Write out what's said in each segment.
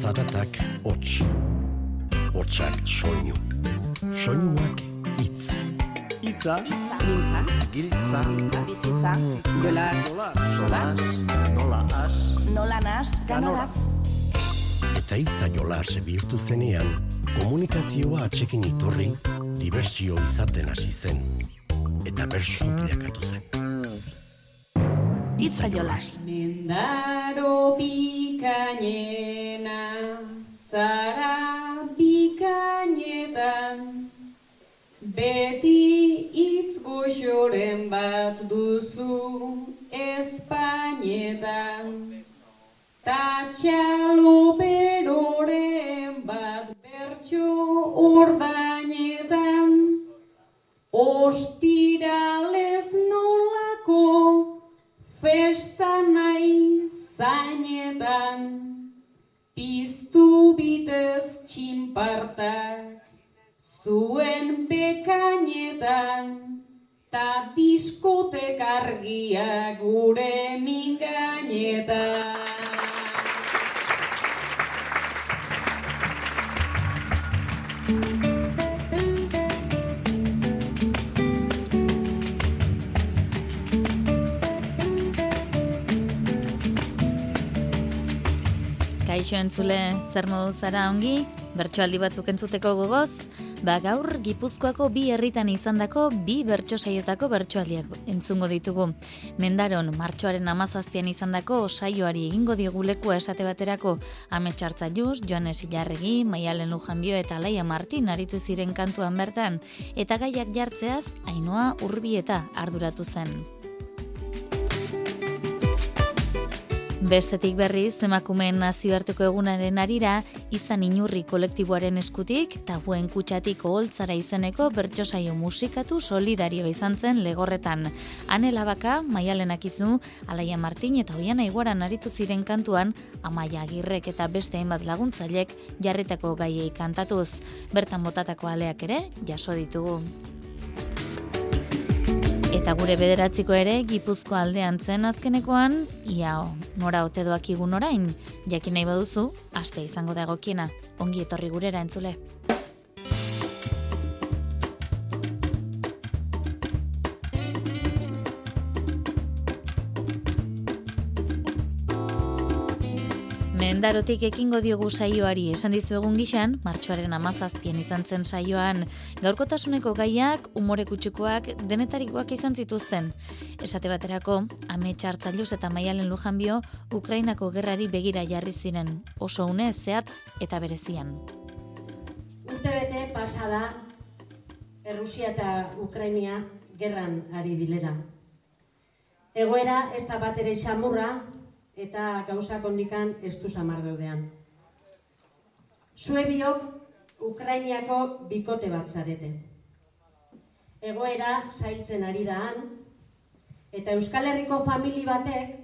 Zaratak hots. Hotsak soinu. Soinuak hitz. Itza, Giltza, Giltza, bizitza, jola, sola, nola as, nola nas, ganoraz. Eta hitza jolas bihurtu zenean, komunikazioa atxekin iturri, dibertsio izaten hasi zen. Eta bersu bilakatu zen. Hitza jolas. Mendaro bikainena, zara bikainetan, beti hitz goxoren bat duzu Espainetan. Ta txalo beroren bat bertso ordainetan, ostiralez nolako festa nahi zainetan, piztu bitez txinpartak, zuen bekainetan, ta diskotek argiak gure mingainetan. Kaixo entzule, zer modu zara ongi? Bertsoaldi batzuk entzuteko gogoz? Ba gaur Gipuzkoako bi herritan izandako bi bertso saiotako bertsoaldiak entzungo ditugu. Mendaron martxoaren amazazpian izandako saioari egingo diogu lekua esate baterako Ametxartza Jus, Joanes Ilarregi, Maialen Lujanbio eta Laia Martin aritu ziren kantuan bertan, eta gaiak jartzeaz, Ainoa Urbieta arduratu zen. Bestetik berriz, emakumeen nazioarteko egunaren arira, izan inurri kolektiboaren eskutik, tabuen kutsatik oholtzara izeneko bertsosaio musikatu solidario izan zen legorretan. Ane Labaka, Maialen Akizu, Alaia Martin eta Oiana Iguaran aritu ziren kantuan, Amaia Agirrek eta beste hainbat laguntzailek jarritako gaiei kantatuz. Bertan botatako aleak ere, jaso ditugu. Eta gure bederatziko ere, Gipuzko aldean zen azkenekoan, iao, nora ote doakigun orain, jakin nahi baduzu, aste izango da egokiena, ongi etorri gurera entzule. Mendarotik ekingo diogu saioari esan dizuegun gixan, martxoaren amazazpien izan zen saioan, gaurkotasuneko gaiak, umore kutsukoak, denetarikoak izan zituzten. Esate baterako, ame txartzailuz eta maialen lujanbio, Ukrainako gerrari begira jarri ziren, oso une zehatz eta berezian. Urte bete pasada, Errusia eta Ukrainia gerran ari dilera. Egoera ez da bat ere xamurra eta gauza kondikan ez du samar daudean. Zue Ukrainiako bikote bat zarete. Egoera zailtzen ari da han, eta Euskal Herriko famili batek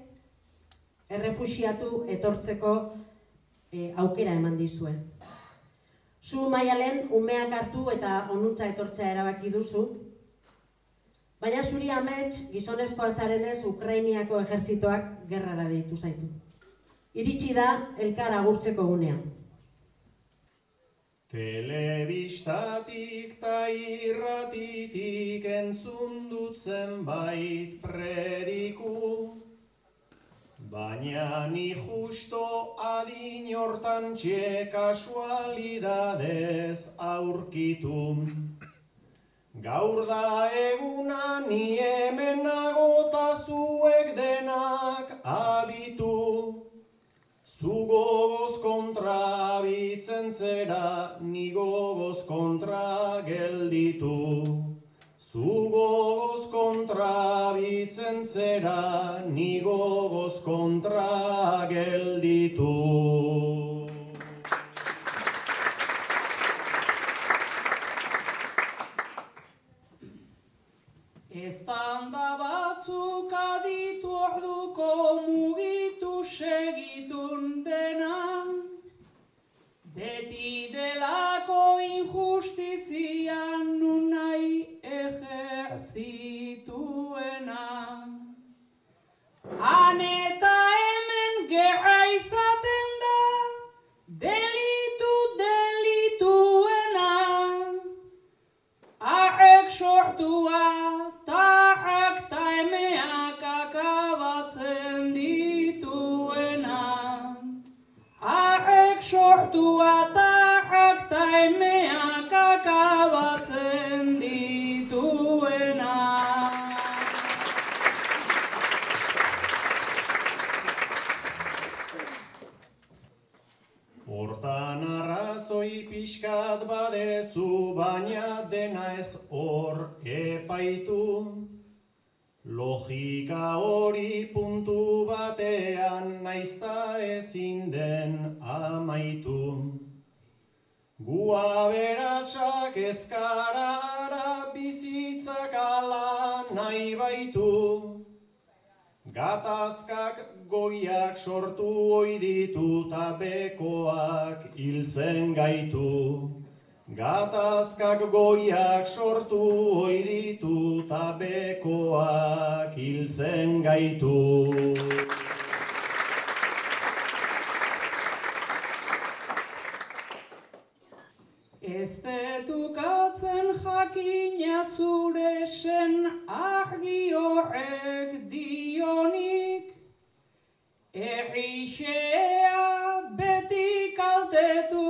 errefusiatu etortzeko e, aukera eman dizue. Zu maialen umeak hartu eta onuntza etortzea erabaki duzu, baina zuri amets gizonezkoa zarenez Ukrainiako ejertzitoak gerrara deitu zaitu. Iritsi da elkar agurtzeko gunean. Telebistatik ta irratitik entzun dut zenbait prediku, baina ni justo adin hortan txe kasualidadez aurkitu. Gaur da eguna ni hemen nago ta zuek denak abitu. Zu gogoz kontra bitzen zera, ni gogoz kontra gelditu. Zu gogoz kontra bitzen zera, ni gogoz kontra gelditu. Zelako injustizia nunai ejerzituena. Han eta hemen gerra izaten da, delitu delituena. Arrek sortua, tarrak ta emeak akabatzen dituena. Arrek sortua, beratsak ezkara ara bizitzak ala nahi baitu. Gatazkak goiak sortu oi ditu bekoak hiltzen gaitu. Gatazkak goiak sortu oi ditu bekoak hiltzen gaitu. Ez detukatzen zure sen argi horrek dionik, Errixea beti kaltetu,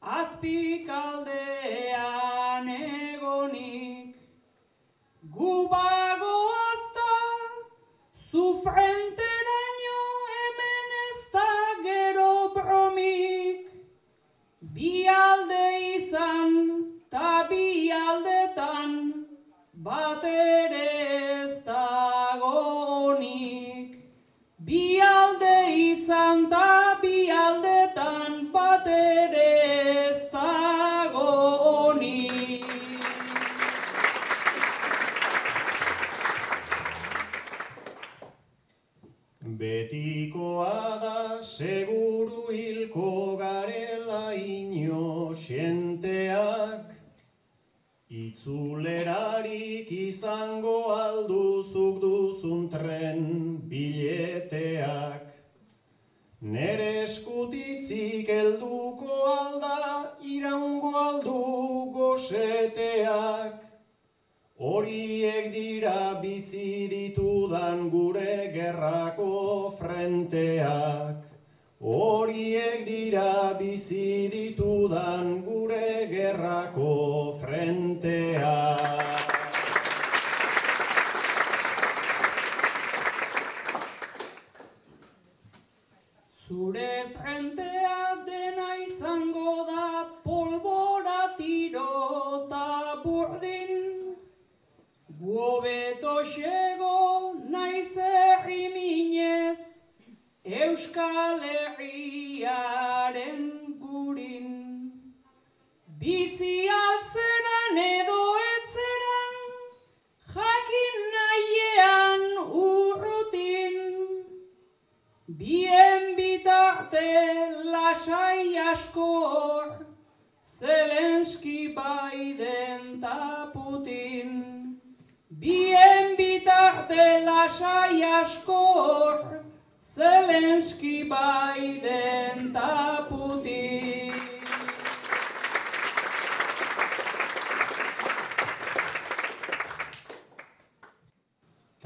azpikaldean egonik. Gu bagoazta, zu frenteraino hemen ez da gero bromik. Bi alde bat dagonik. Bi alde izan, dagonik. Betikoa da seguru hilko garela ino xenteak, Itzulerarik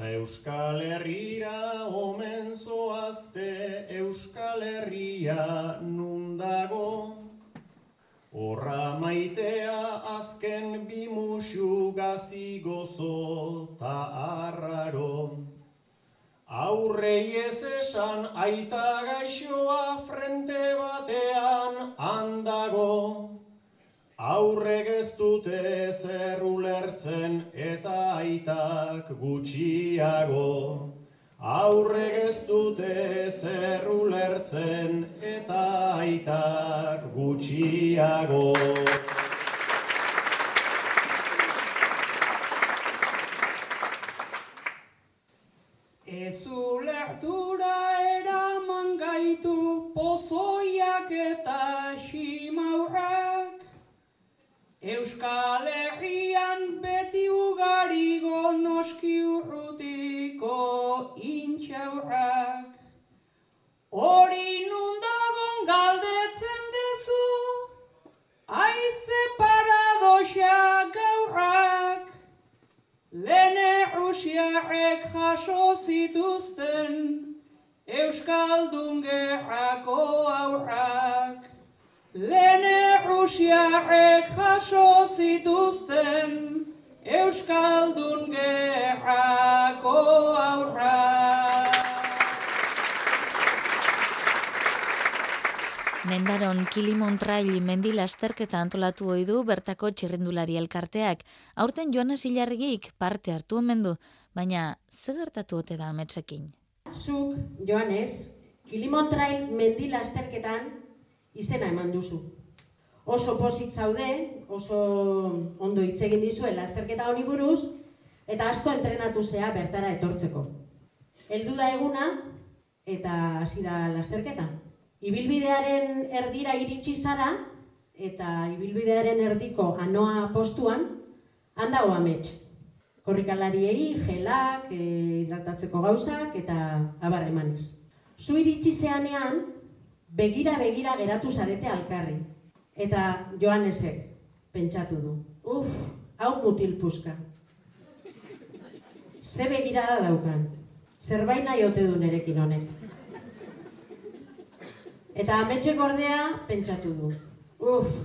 Ta Euskal Herrira omen zoazte Euskal Herria nundago. Horra maitea azken bi musu gazi gozo ta arraro. Aurrei ez esan aita gaixoa frente batean handago. Aurrek ez dute zer ulertzen eta aitak gutxiago. Aurrek ez dute zer ulertzen eta aitak gutxiago. Euskal Herrian beti ugarigo noski urrutiko intxaurrak. Hori nundagon galdetzen dezu, aize paradoxa gaurrak. Lehen Rusiarrek jaso zituzten Euskaldun gerrako aurrak. Lehen Rusiarrek jaso zituzten Euskaldun gerrako aurrak. Mendaron Kilimon Trail mendi lasterketa antolatu ohi du bertako txirrendulari elkarteak. Aurten Joana Silarrigik parte hartu omen du, baina ze gertatu ote da ametsekin? Zuk, Joanes, Kilimon Trail mendi lasterketan izena eman duzu. Oso posit zaude, oso ondo hitz egin dizuen lasterketa honi buruz, eta asko entrenatu zea bertara etortzeko. Heldu da eguna, eta hasi da lasterketa. Ibilbidearen erdira iritsi zara, eta ibilbidearen erdiko anoa postuan, handago amets. Korrikalariei, gelak, e, hidratatzeko gauzak, eta abar emanez. Zu iritsi zeanean, begira-begira geratu zarete alkarri. Eta Joanesek pentsatu du. Uf, hau mutil puska. Ze begirada daukan. Zerbait nahi ote du nerekin honek. Eta ametxe gordea pentsatu du. Uf,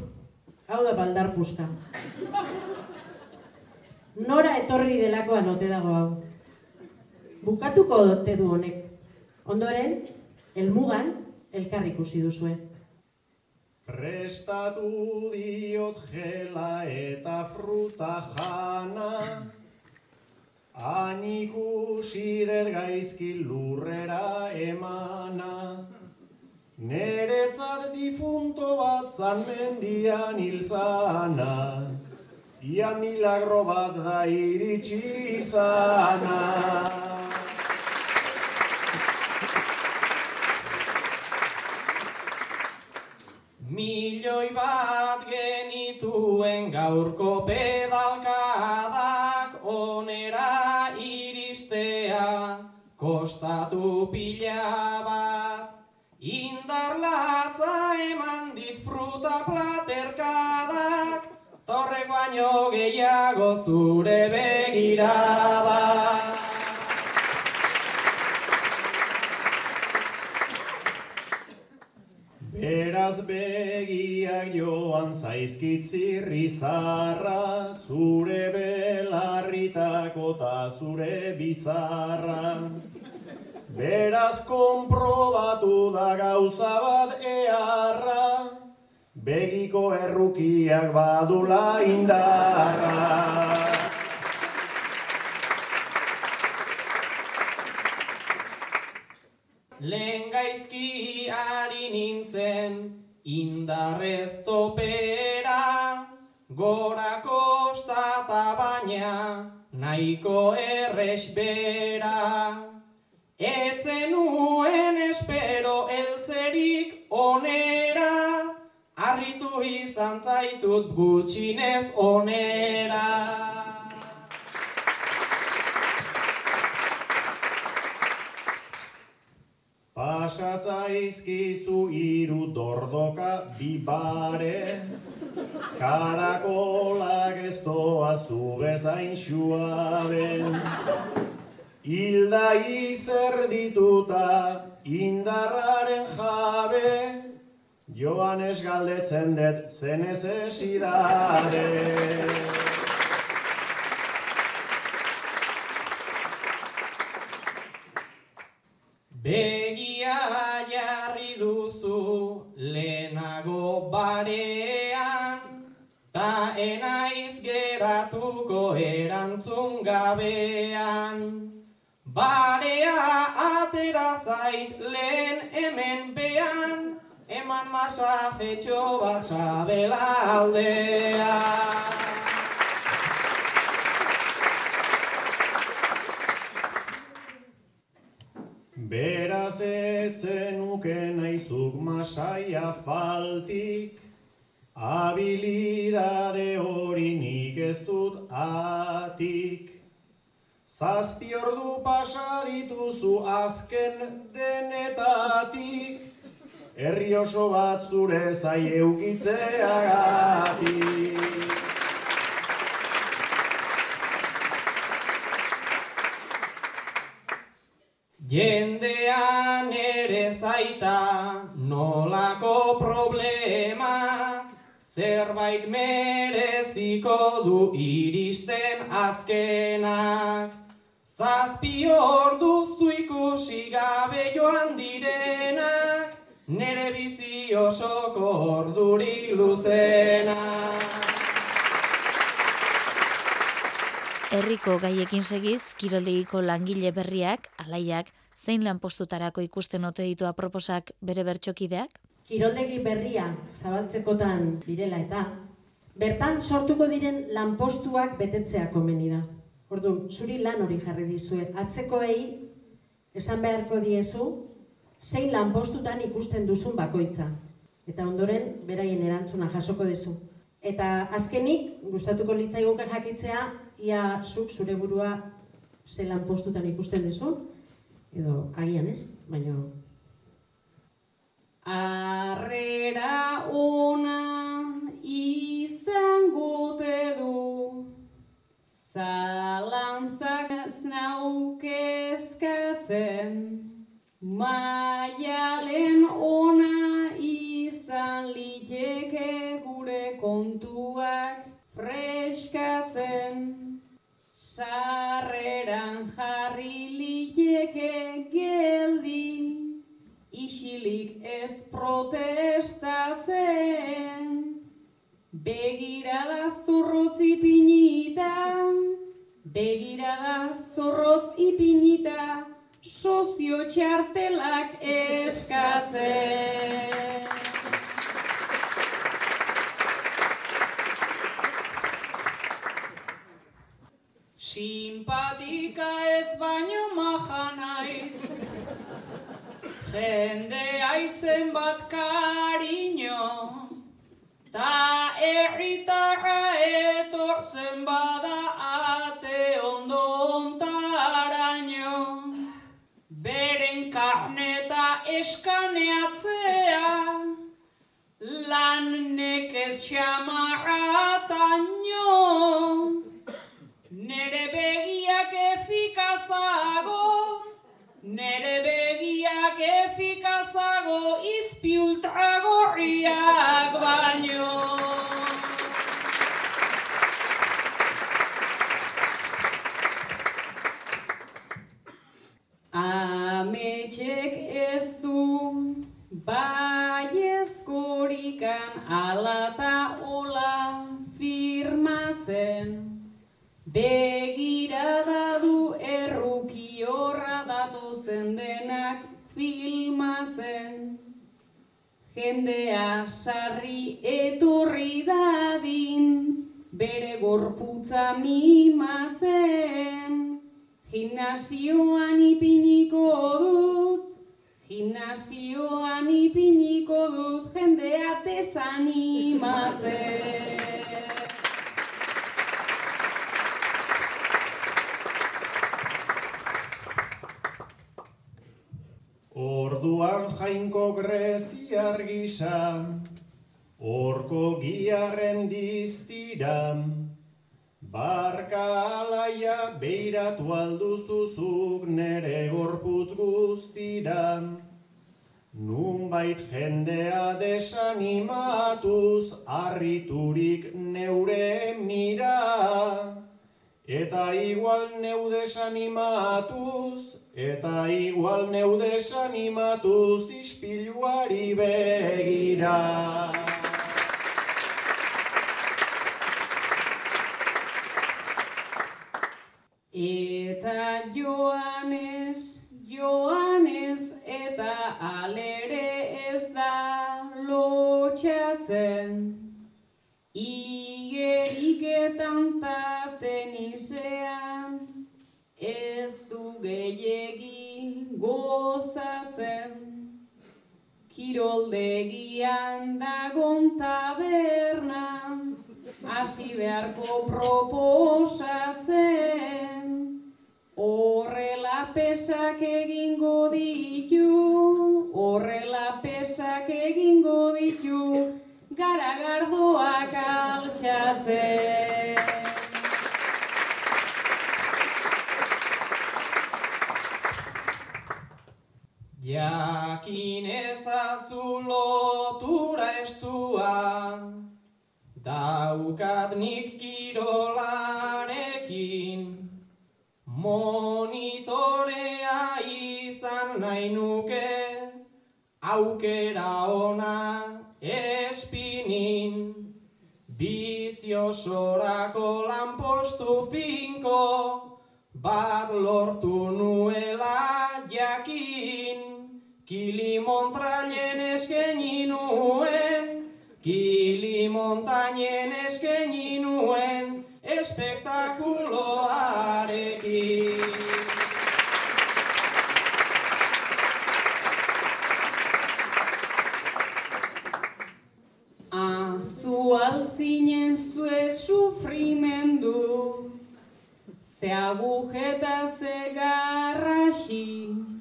hau da baldar puska. Nora etorri delakoan ote dago hau. Bukatuko ote du honek. Ondoren, helmugan elkar ikusi duzue. Prestatu diot gela eta fruta jana, Hain ikusi dut gaizki lurrera emana. Neretzat difunto bat zan mendian hilzana, Ia milagro bat da iritsi izana. Milioi bat genituen gaurko pedalkadak onera iristea kostatu pila bat. Indar latza eman dit fruta platerkadak, torrek baino gehiago zure begiradak. Beraz begiak joan zaizkitzirri zarra, zure belarritako ta zure bizarra. Beraz konprobatu da gauza bat eharra, begiko errukiak badula indarra. Lehen gaizki ari nintzen indarrez topera, gora kostata baina nahiko erres bera. Etzen nuen espero eltzerik onera, harritu izan zaitut gutxinez onera. Pasa zaizkizu hiru dordoka bibare, karakolak ez doa zu bezain suaben. Hilda izer dituta indarraren jabe, Joanes galdetzen dut zenez esidade. Begia jarri duzu lehenago barean, ta enaiz geratuko erantzun gabean. Barea atera zait lehen hemen bean, eman masajetxo bat sabela aldean. Beraz etzen uke naizuk masaia faltik, habilidade hori nik ez dut atik. Zazpi ordu pasa dituzu azken denetatik, herri oso bat zure zai eukitzeagatik. Jendean ere zaita nolako problemak zerbait mereziko du iristen azkenak. Zazpi orduzu ikusi gabe joan direnak, nere bizi osoko ordurik luzenak. Herriko gaiekin segiz, kiroldegiko langile berriak, alaiak, zein lanpostutarako ikusten ote ditu aproposak bere bertxokideak? Kiroldegi berria zabaltzekotan birela eta, bertan sortuko diren lanpostuak betetzea komeni da. Orduan, zuri lan hori jarri dizue, atzekoei esan beharko diezu, zein lanpostutan ikusten duzun bakoitza. Eta ondoren, beraien erantzuna jasoko duzu. Eta azkenik, gustatuko litzaiguke jakitzea, ia zuk zure burua zelan postutan ikusten duzu, edo agian ez, baina... Arrera ona izan gote du, zalantzak znaukezkatzen, maialen ona izan liteke gure kontuak freskatzen. Sarreran jarri liteke geldi, isilik ez protestatzen. Begirada zurrotz ipinita, begirada zurrotz ipinita, sozio txartelak eskatzen. Simpatika ez baino maja naiz Jende aizen bat kariño Ta erritarra etortzen bada ate ondo ontaraino Beren karneta eskaneatzea. Lan nekez xamarrataino Nere begiak efikazago, nere begiak efikazago, izpi ultragorriak sarri etorri dadin, bere gorputza mimatzen. Gimnasioan ipiniko dut, gimnasioan ipiniko dut, jendea desanimatzen. Orduan jainko greziar gisa, orko giarren diztiran, barka alaia beiratu alduzuzuk nere gorputz guztiran. Nunbait jendea desanimatuz, arriturik neure mira, Eta igual neu desanimatuz, eta igual neu desanimatuz ispiluari begira. Eta Joanes, Joanes eta alere ez da lotxatzen. Igeriketan ta tenisean ez du gehiegi gozatzen. Kiroldegian dagon taberna, hasi beharko proposatzen. Horrela pesak egingo ditu, horrela pesak egingo ditu, garagardoak altxatzen. Jakin ezazu lotura estua, daukat nik kirolarekin, monitorea izan nahi nuke, aukera ona espinin, biziosorako lanpostu finko, bat lortu nuela jakin, kili montraien eskeni nuen, kili montaien eskeni nuen, espektakuloarekin. Azu altzinen zue sufrimendu, ze agujeta ze garrasi,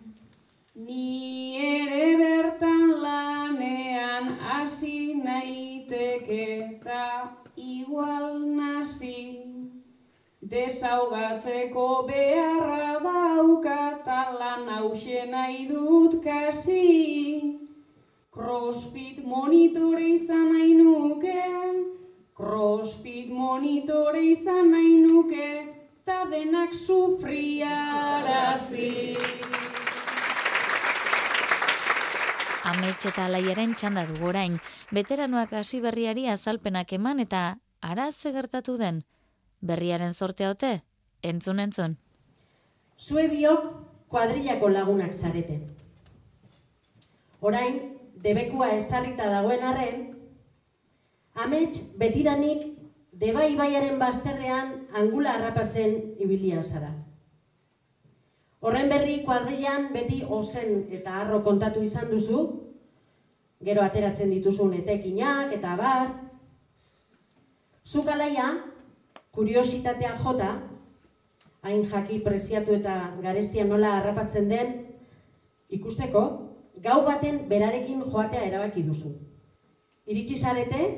ni ere bertan lanean hasi naiteke eta igual nasi. Desaugatzeko beharra daukat lan hause nahi dut kasi. Crossfit monitore izan nahi nuke, crossfit monitore izan nahi nuke, ta denak sufriarazi. Amets eta alaiaren txanda dugu orain, veteranoak hasi berriari azalpenak eman eta ara ze gertatu den? Berriaren zortea ote? Entzun entzun. Zue biok kuadrillako lagunak zarete. Orain, debekua ezarrita dagoen arren, amets betiranik deba ibaiaren bazterrean angula harrapatzen ibilia zara. Horren berri kuadrillan beti ozen eta harro kontatu izan duzu, gero ateratzen dituzun etekinak eta bar. Zuk alaia, kuriositatean jota, hain jaki preziatu eta garestia nola harrapatzen den, ikusteko, gau baten berarekin joatea erabaki duzu. Iritsi zarete,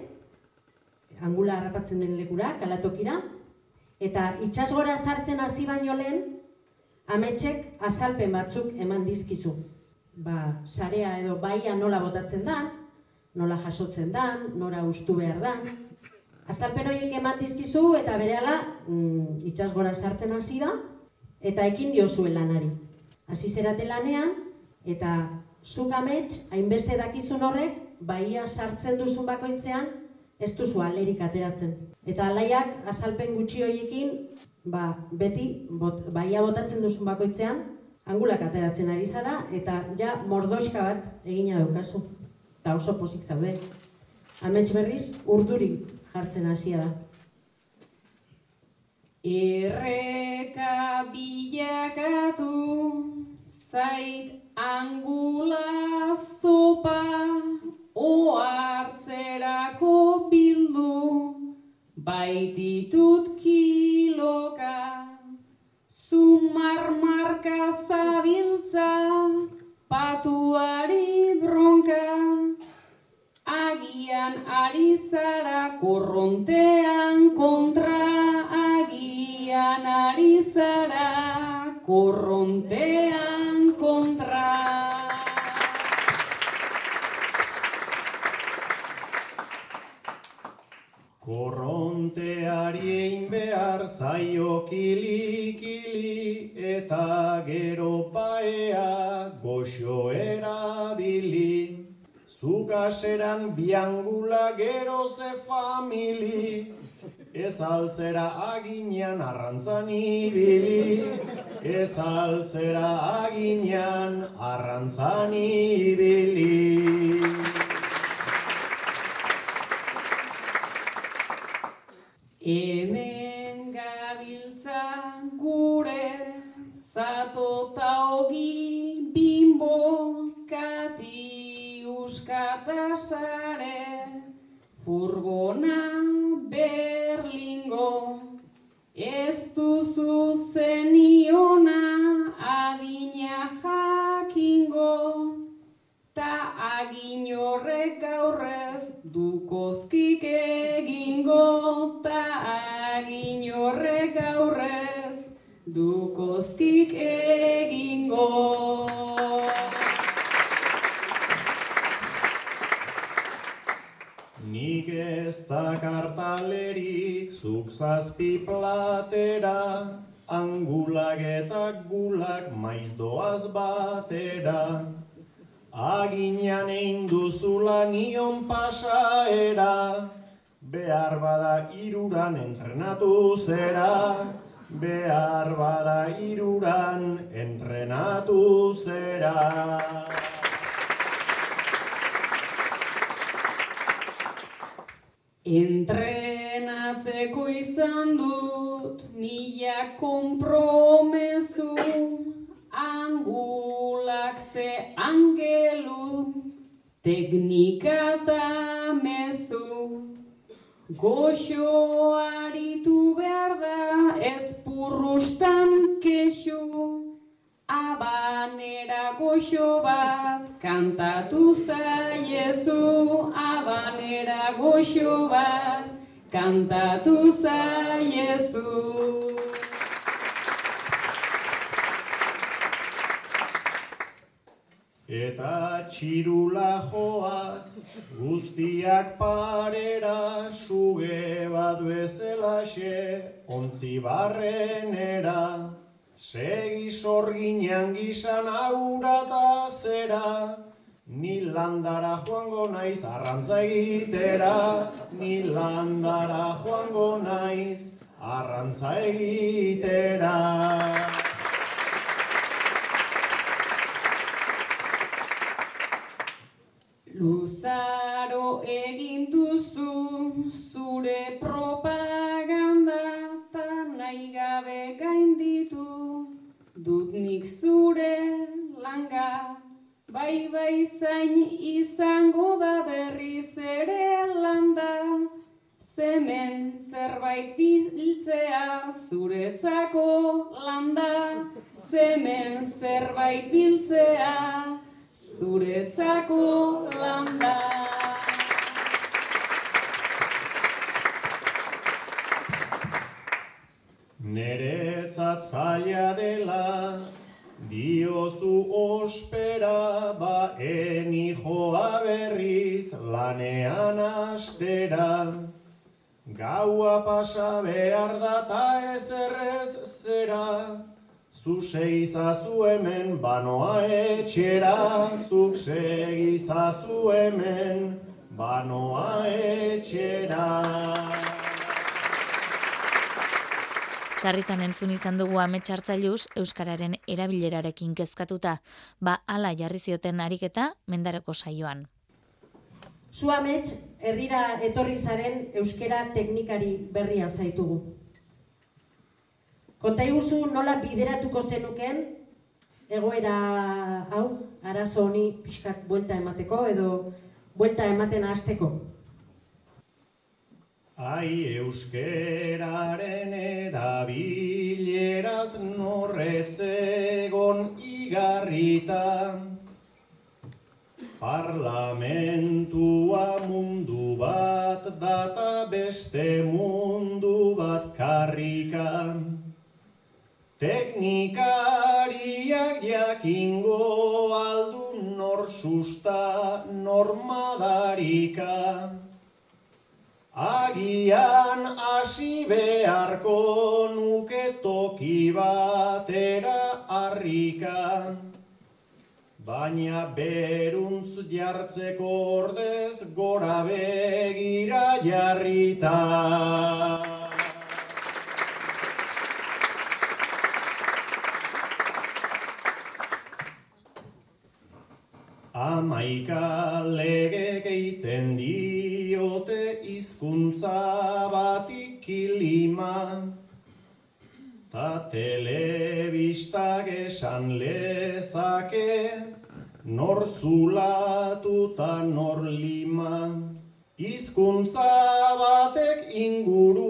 angula harrapatzen den lekura, kalatokira, eta itsasgora sartzen hasi baino lehen, ametsek azalpen batzuk eman dizkizu. Ba, sarea edo baia nola botatzen da, nola jasotzen dan, nora ustu behar da. Azalpen horiek eman dizkizu eta berehala mm, itsasgora sartzen hasi da eta ekin diozue lanari. Hasi zerate lanean eta zuk amets hainbeste dakizun horrek baia sartzen duzun bakoitzean ez duzu alerik ateratzen. Eta alaiak azalpen gutxi horiekin ba, beti bot, baia botatzen duzun bakoitzean angulak ateratzen ari zara eta ja mordoska bat egina daukazu. Eta oso pozik zaude. Amets berriz urduri jartzen hasia da. Erreka bilakatu zait angula zopa oartzerako bildu baititut zumar marka zabiltza patuari bronka Agian ari zara korrontean kontra, agian ari zara korrontean kontra. Korronteari egin behar zaio kili-kili eta gero paea goxo erabili. Zugaseran biangula gero ze famili, ez alzera aginean arrantzan ibili, ez alzera aginean arrantzan ibili. Hemen gabiltza gure zatota ogi bimbo kati uskatasare furgona berlingo. Ez duzu zeniona adina jakingo Ta agin horrek aurrez dukozkik poztik egingo. Nik ez da kartalerik zuk zazpi platera, angulak eta gulak maiz doaz batera. Aginan egin duzula nion pasaera, behar bada iruran entrenatu zera behar bada iruran entrenatu zera. Entrenatzeko izan dut mila kompromezu angulak ze angelu teknika eta mezu goxo aritu behar da ez purrustan kexu. Abanera goxo bat kantatu zaiezu. Abanera goxo bat kantatu zaiezu Eta txirula joaz, guztiak parera, suge bat bezelaxe, ontzi barrenera. Segi sorginan gizan aura eta zera, ni landara joango naiz arrantza egitera, ni landara joango naiz arrantza egitera. Nik zure langa bai bai zain izango da berriz ere landa zemen zerbait biltzea zuretzako landa zemen zerbait biltzea zuretzako landa. Neretzat zaila dela, diozu ospera, ba eni joa berriz lanean astera. Gaua pasa behar da ta ez errez zera, Zuk segizazu hemen banoa etxera, zuk segizazu hemen banoa etxera. Sarritan entzun izan dugu ametsartzailuz Euskararen erabilerarekin kezkatuta, ba ala jarri zioten ariketa mendareko saioan. Zu amets, herrira etorri zaren euskera teknikari berria zaitugu. Konta iguzu nola bideratuko zenuken egoera hau, arazo honi pixkat buelta emateko edo buelta ematen hasteko. Ai euskeraren erabileraz norretzegon igarrita Parlamentua mundu bat data beste mundu bat karrikan Teknikariak jakingo aldu nor susta normadarika. Agian hasi beharko nuke toki batera harrika. Baina beruntz jartzeko ordez gora begira jarrita. Amaika lege geiten diote hizkuntza bati kilima Ta telebistak esan lezake Nor zulatu ta nor lima. Hizkuntza batek inguru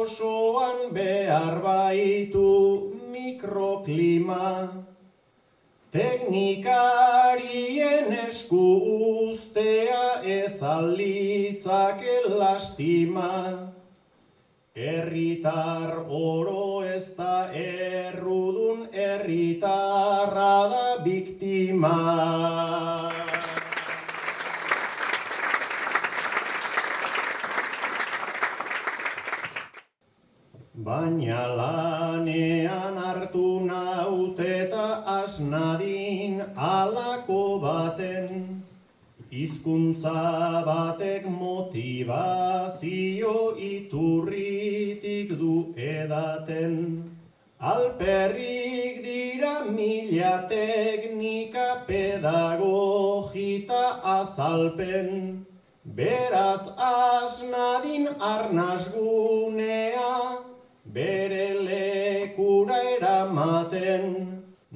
osoan behar baitu mikroklima Teknikarien esku uztea ez alitzake lastima, Herritar oro ez da errudun, herritarra da biktima. Baina lanean hartu naut eta asna hizkuntza batek motivazio iturritik du edaten. Alperrik dira mila teknika pedagogita azalpen, beraz asnadin arnasgunea, bere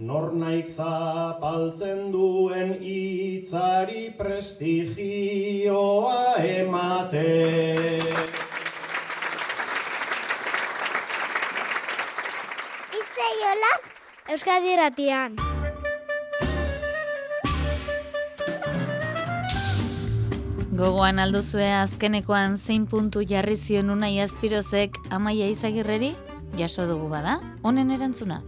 eramaten. Nor naik zapaltzen duen hitzari prestigioa emate. Itze jolaz, Euskadi irratian. Gogoan alduzue azkenekoan zein puntu jarri zion unai azpirozek amaia izagirreri? Jaso dugu bada, honen erantzuna.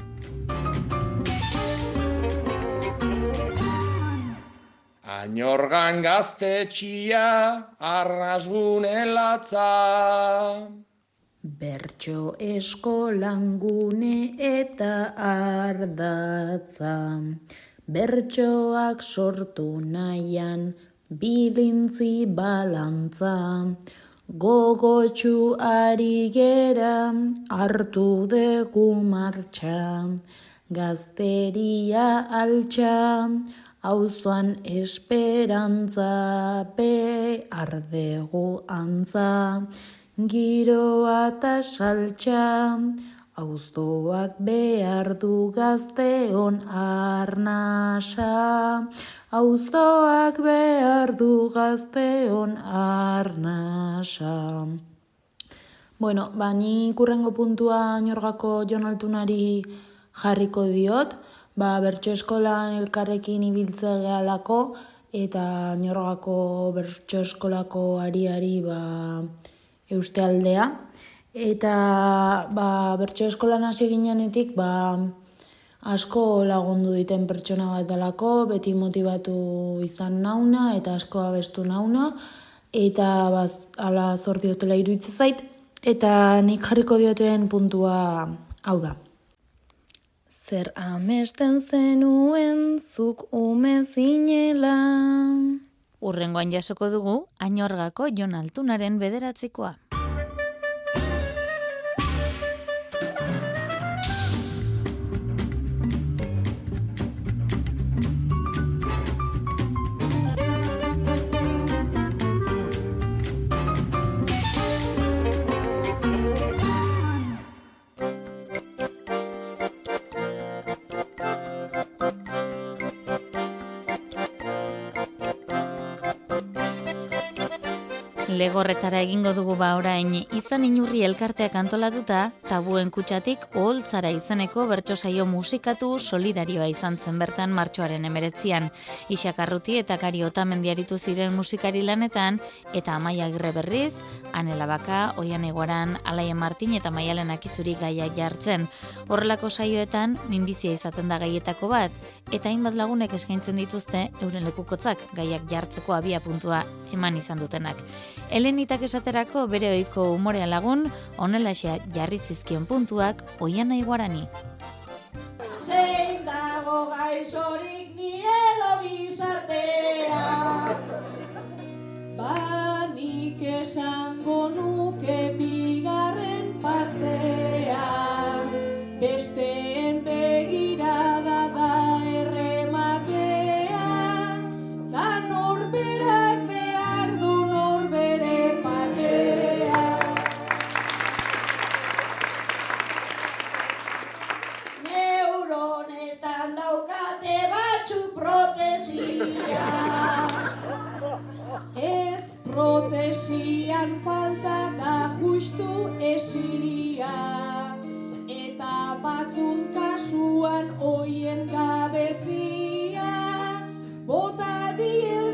Añorgan gaztetxia, arrasgune latza. Bertxo eskolangune eta ardatza. Bertxoak sortu nahian bilintzi balantza. Gogotxu ari gera hartu dugu martxa. Gazteria altxa, auzoan esperantza, be ardegu antza. Giroa eta saltxa, auzoak behar du gazteon arnasa. Auzoak behar du gazteon arnasa. Bueno, ba, ni kurrengo puntua norgako jonaltunari jarriko diot, ba, bertso eskolan elkarrekin ibiltze gehalako, eta norgako bertso eskolako ariari ba, euste aldea. Eta ba, bertso eskolan hasi ginenetik, ba, asko lagundu diten pertsona bat dalako, beti motivatu izan nauna eta asko abestu nauna, eta ba, ala zorti dutela iruditzen zait, eta nik jarriko dioten puntua hau da. Zer amesten zenuen zuk ume zinela. Urrengoan jasoko dugu, ainorgako Jon Altunaren bederatzikoa. Legorretara egingo dugu ba orain, izan inurri elkarteak antolatuta, tabuen kutsatik oholtzara izeneko bertso saio musikatu solidarioa izan zen bertan martxoaren emeretzian. Isakarruti eta kari otamendiaritu ziren musikari lanetan, eta amaia agirre berriz, Anela Baka, Oian Egoaran, Alaia Martin eta Maialen Akizuri gaia jartzen. Horrelako saioetan, minbizia izaten da gaietako bat, eta hainbat lagunek eskaintzen dituzte euren lekukotzak gaiak jartzeko abia puntua eman izan dutenak. Elenitak esaterako bere ohiko umorea lagun, onelaxea jarri zizkion puntuak oian iguarani. Zein dago gaizorik ni edo gizartea Ba nik esango nuke bigarren partea Besteen begirada protesian falta da justu esia Eta batzun kasuan oien gabezia. Bota diezun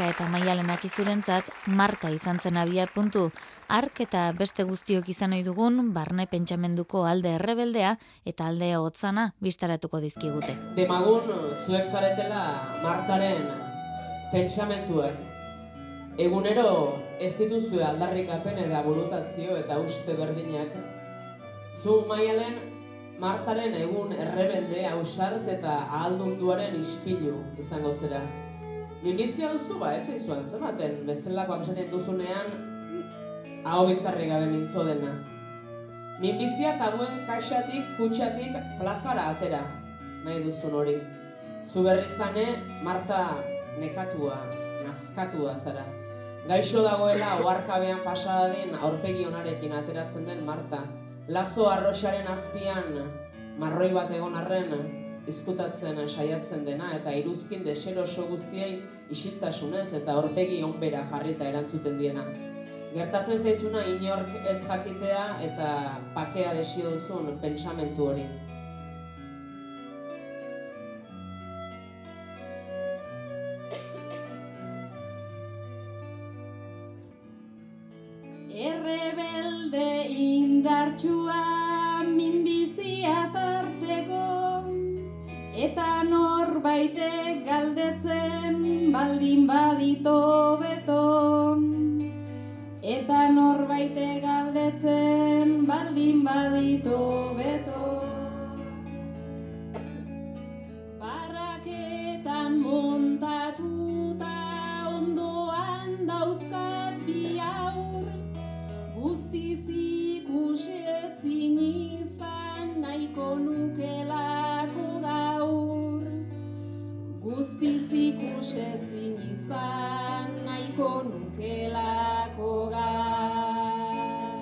Labaka eta maialenak izurentzat, Marta izan zen abia puntu, ark eta beste guztiok izan ohi dugun, barne pentsamenduko alde errebeldea eta alde hotzana bistaratuko dizkigute. Demagun zuek zaretela Martaren pentsamentuak. Egunero ez dituzue aldarrikapen eta burutazio eta uste berdinak. Zu maialen Martaren egun errebelde ausart eta ahaldunduaren ispilu izango zera. Minbizia duzu ba, ez zaizu antzematen, bezalakoak esaten duzunean, hau bizarri gabe mintzo dena. Minbizia tabuen kaxatik, kutsatik, plazara atera, nahi duzun hori. Zu berri zane, Marta nekatua, nazkatua zara. Gaixo dagoela, oarkabean pasadadin aurpegi onarekin ateratzen den Marta. Lazo arroxaren azpian, marroi bat egon arren, izkutatzen saiatzen dena eta iruzkin deseroso guztiei isiltasunez eta aurpegi onbera jarrita erantzuten diena. Gertatzen zaizuna inork ez jakitea eta pakea desio duzun pentsamentu hori. Errebelde indartsua Eta norbaitek galdetzen baldin badito beto. Eta norbaitek galdetzen baldin badito beto ikusezin izan nahiko nukelako gaur.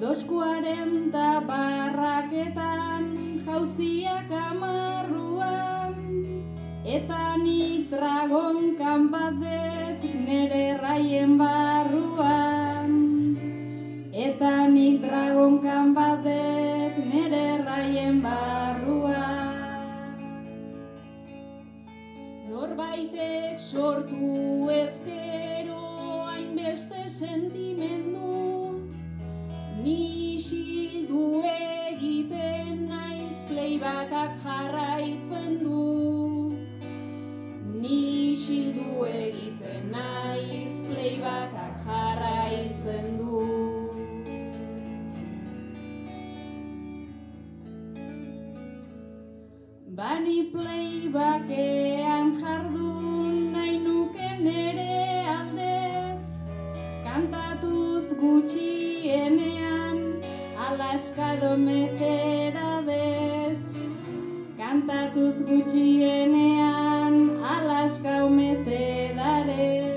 Dos kuarenta barraketan jauziak amarruan Eta nik dragonkan bat dut nere raien barruan. Eta nik dragonkan bat Norbaitek sortu ezkero hainbeste sentimendu. Ni isildu egiten naiz playbacak jarraitzen du. Ni isildu egiten naiz playbacak Bani playbakean jardun nahi nuke nere aldez. Kantatuz gutxienean Alaska dometerades Kantatuz gutxienean Alaska umetedares Berdin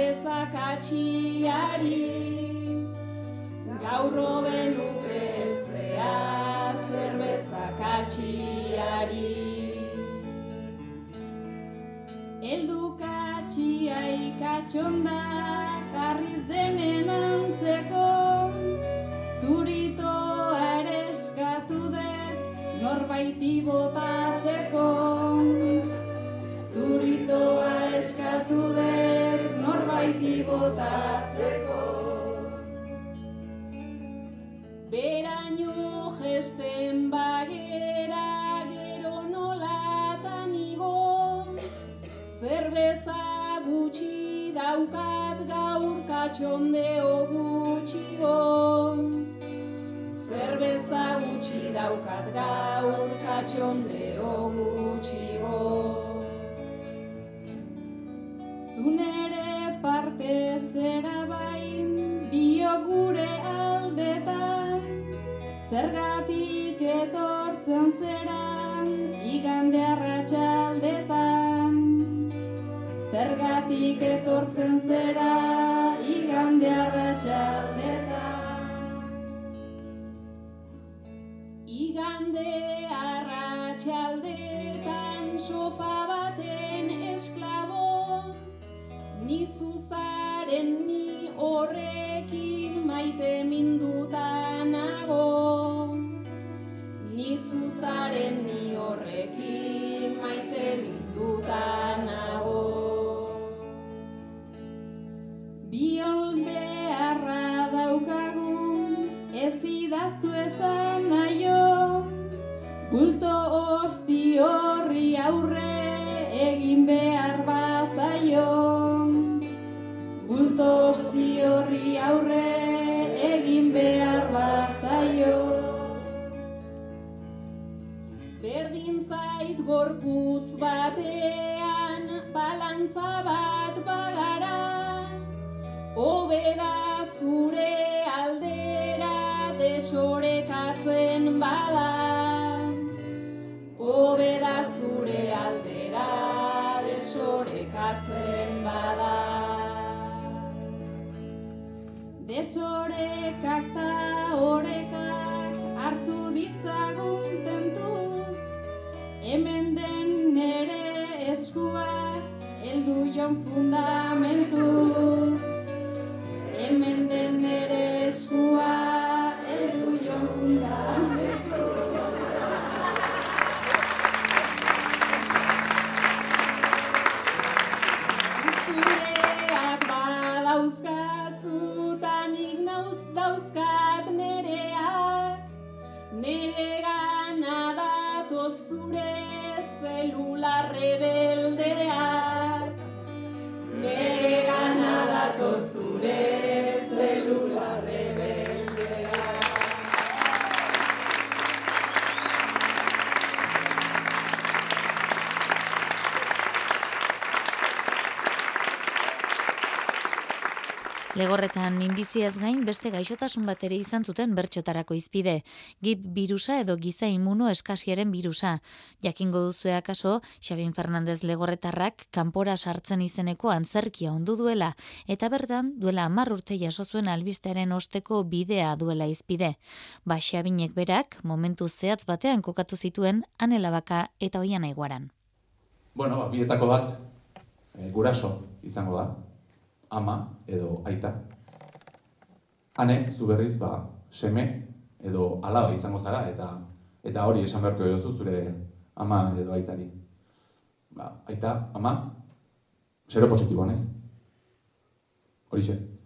zerbeza katxiari Gaur hobe nuke heltzea zerbeza katxiari Eldukatxia ikatxonda jarriz denen antzeko Zuritoa ere eskatu dut norbaiti botatzeko botatzeko. Beraino gesten bagera gero nolatan igo. Zerbeza gutxi daukat gaur katxondeo gutxigo. Zerbeza gutxi daukat gaur katxondeo gutxigo. Zunere parte zera bain, bio gure aldetan, zergatik etortzen zera, igande arratsaldetan. Zergatik etortzen zera, igande arratsaldetan. Igande arratsaldetan sofa baten esklabo Ni zuzaren ni horrekin maite minduta nago. Ni zuzaren ni horrekin maite minduta nago. Biol beharra daukagu, ez idaztu esan naio, bulto osti horri aurre egin behar gorputz batean balantza bat bagara. Hobeda zure aldera desorekatzen bada. Hobeda zure aldera desorekatzen bada. Desorekak minbiziaz gain beste gaixotasun bat ere izan zuten bertxotarako izpide. Gip birusa edo giza imuno eskasiaren birusa. Jakingo duzue akaso, Xabin Fernandez Legorretarrak kanpora sartzen izeneko antzerkia ondu duela, eta bertan duela hamar urte jaso zuen albistearen osteko bidea duela izpide. Ba, Xabinek berak, momentu zehatz batean kokatu zituen anelabaka eta oian aiguaran. Bueno, ba, bietako bat, e, guraso izango da, ama edo aita. Hane, zu berriz, ba, seme edo alaba izango zara, eta eta hori esan beharko jozu zure ama edo aitari. Ba, aita, ama, zero positibo, nez? Horixe.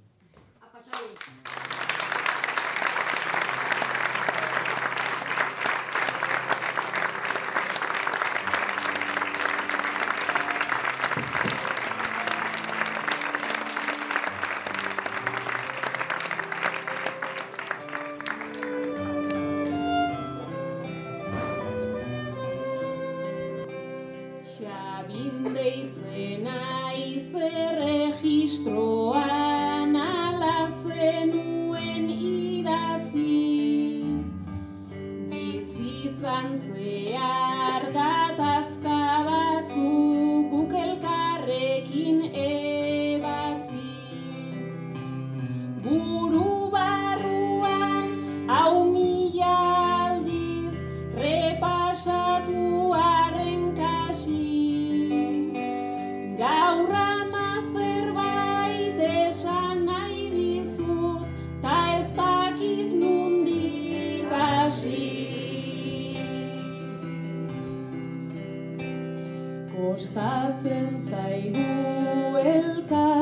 Kostatzen zaigu elkar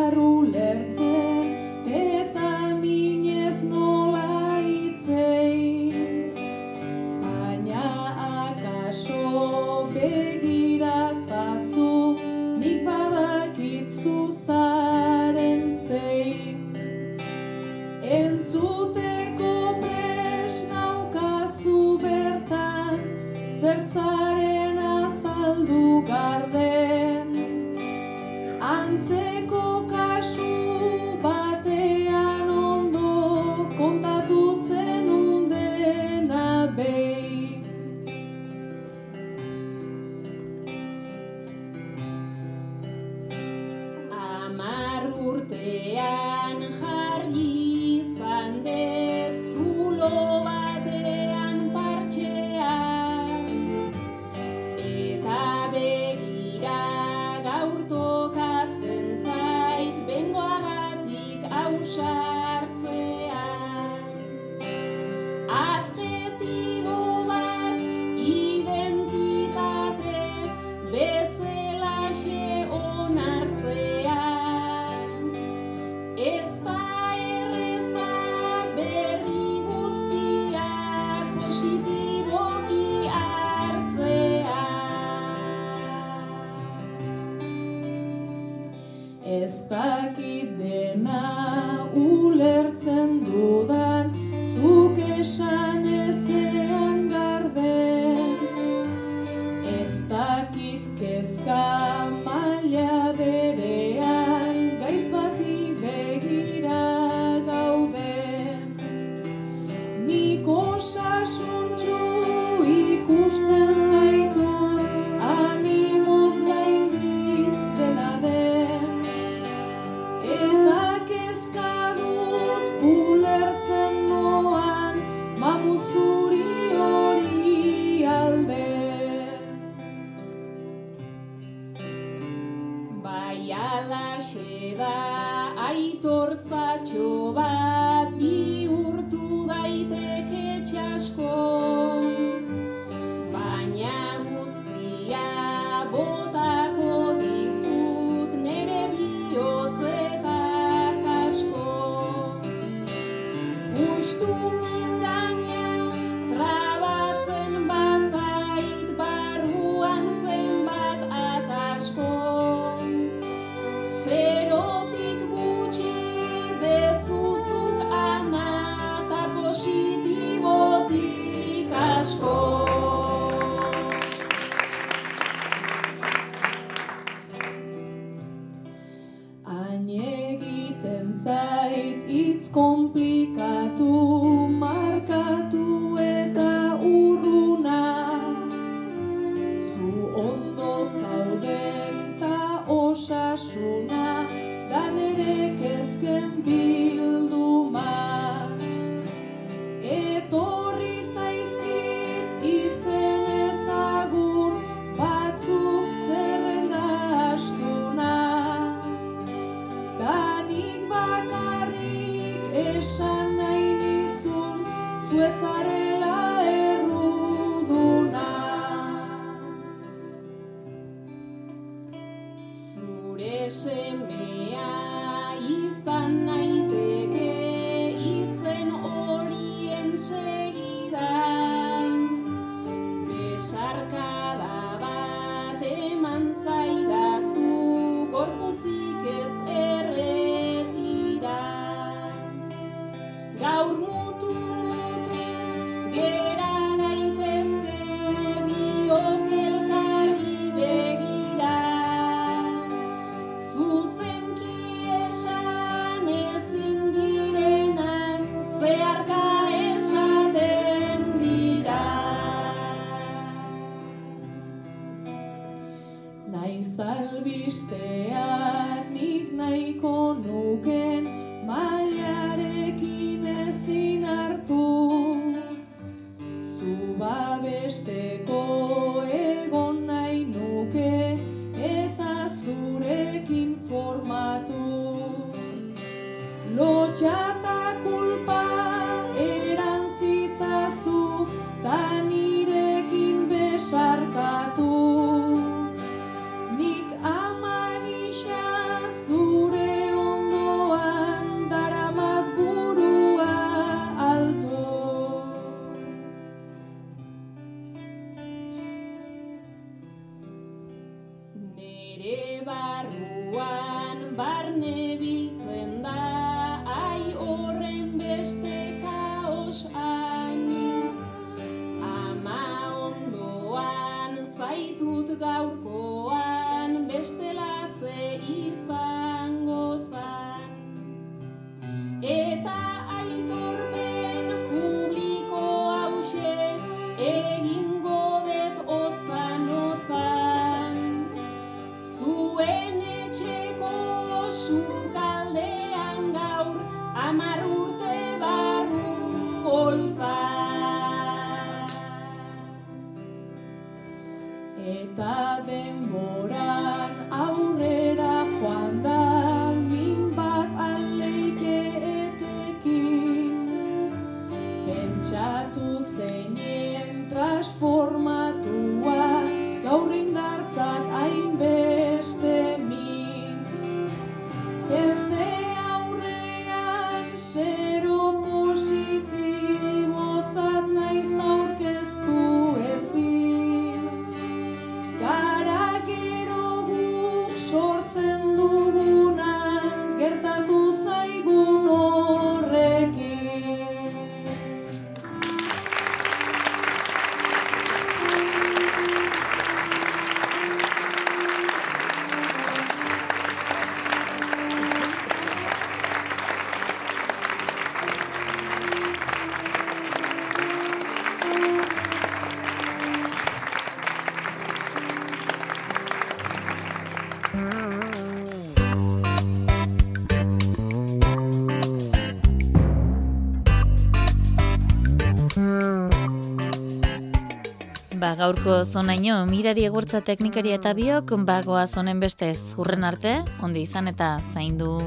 bere barruan barne biltzen da ai horren beste kaos ani ama ondoan zaitut gaur gaurko zonaino mirari egurtza teknikaria eta biok bagoa zonen bestez. Hurren arte, ondi izan eta zaindu.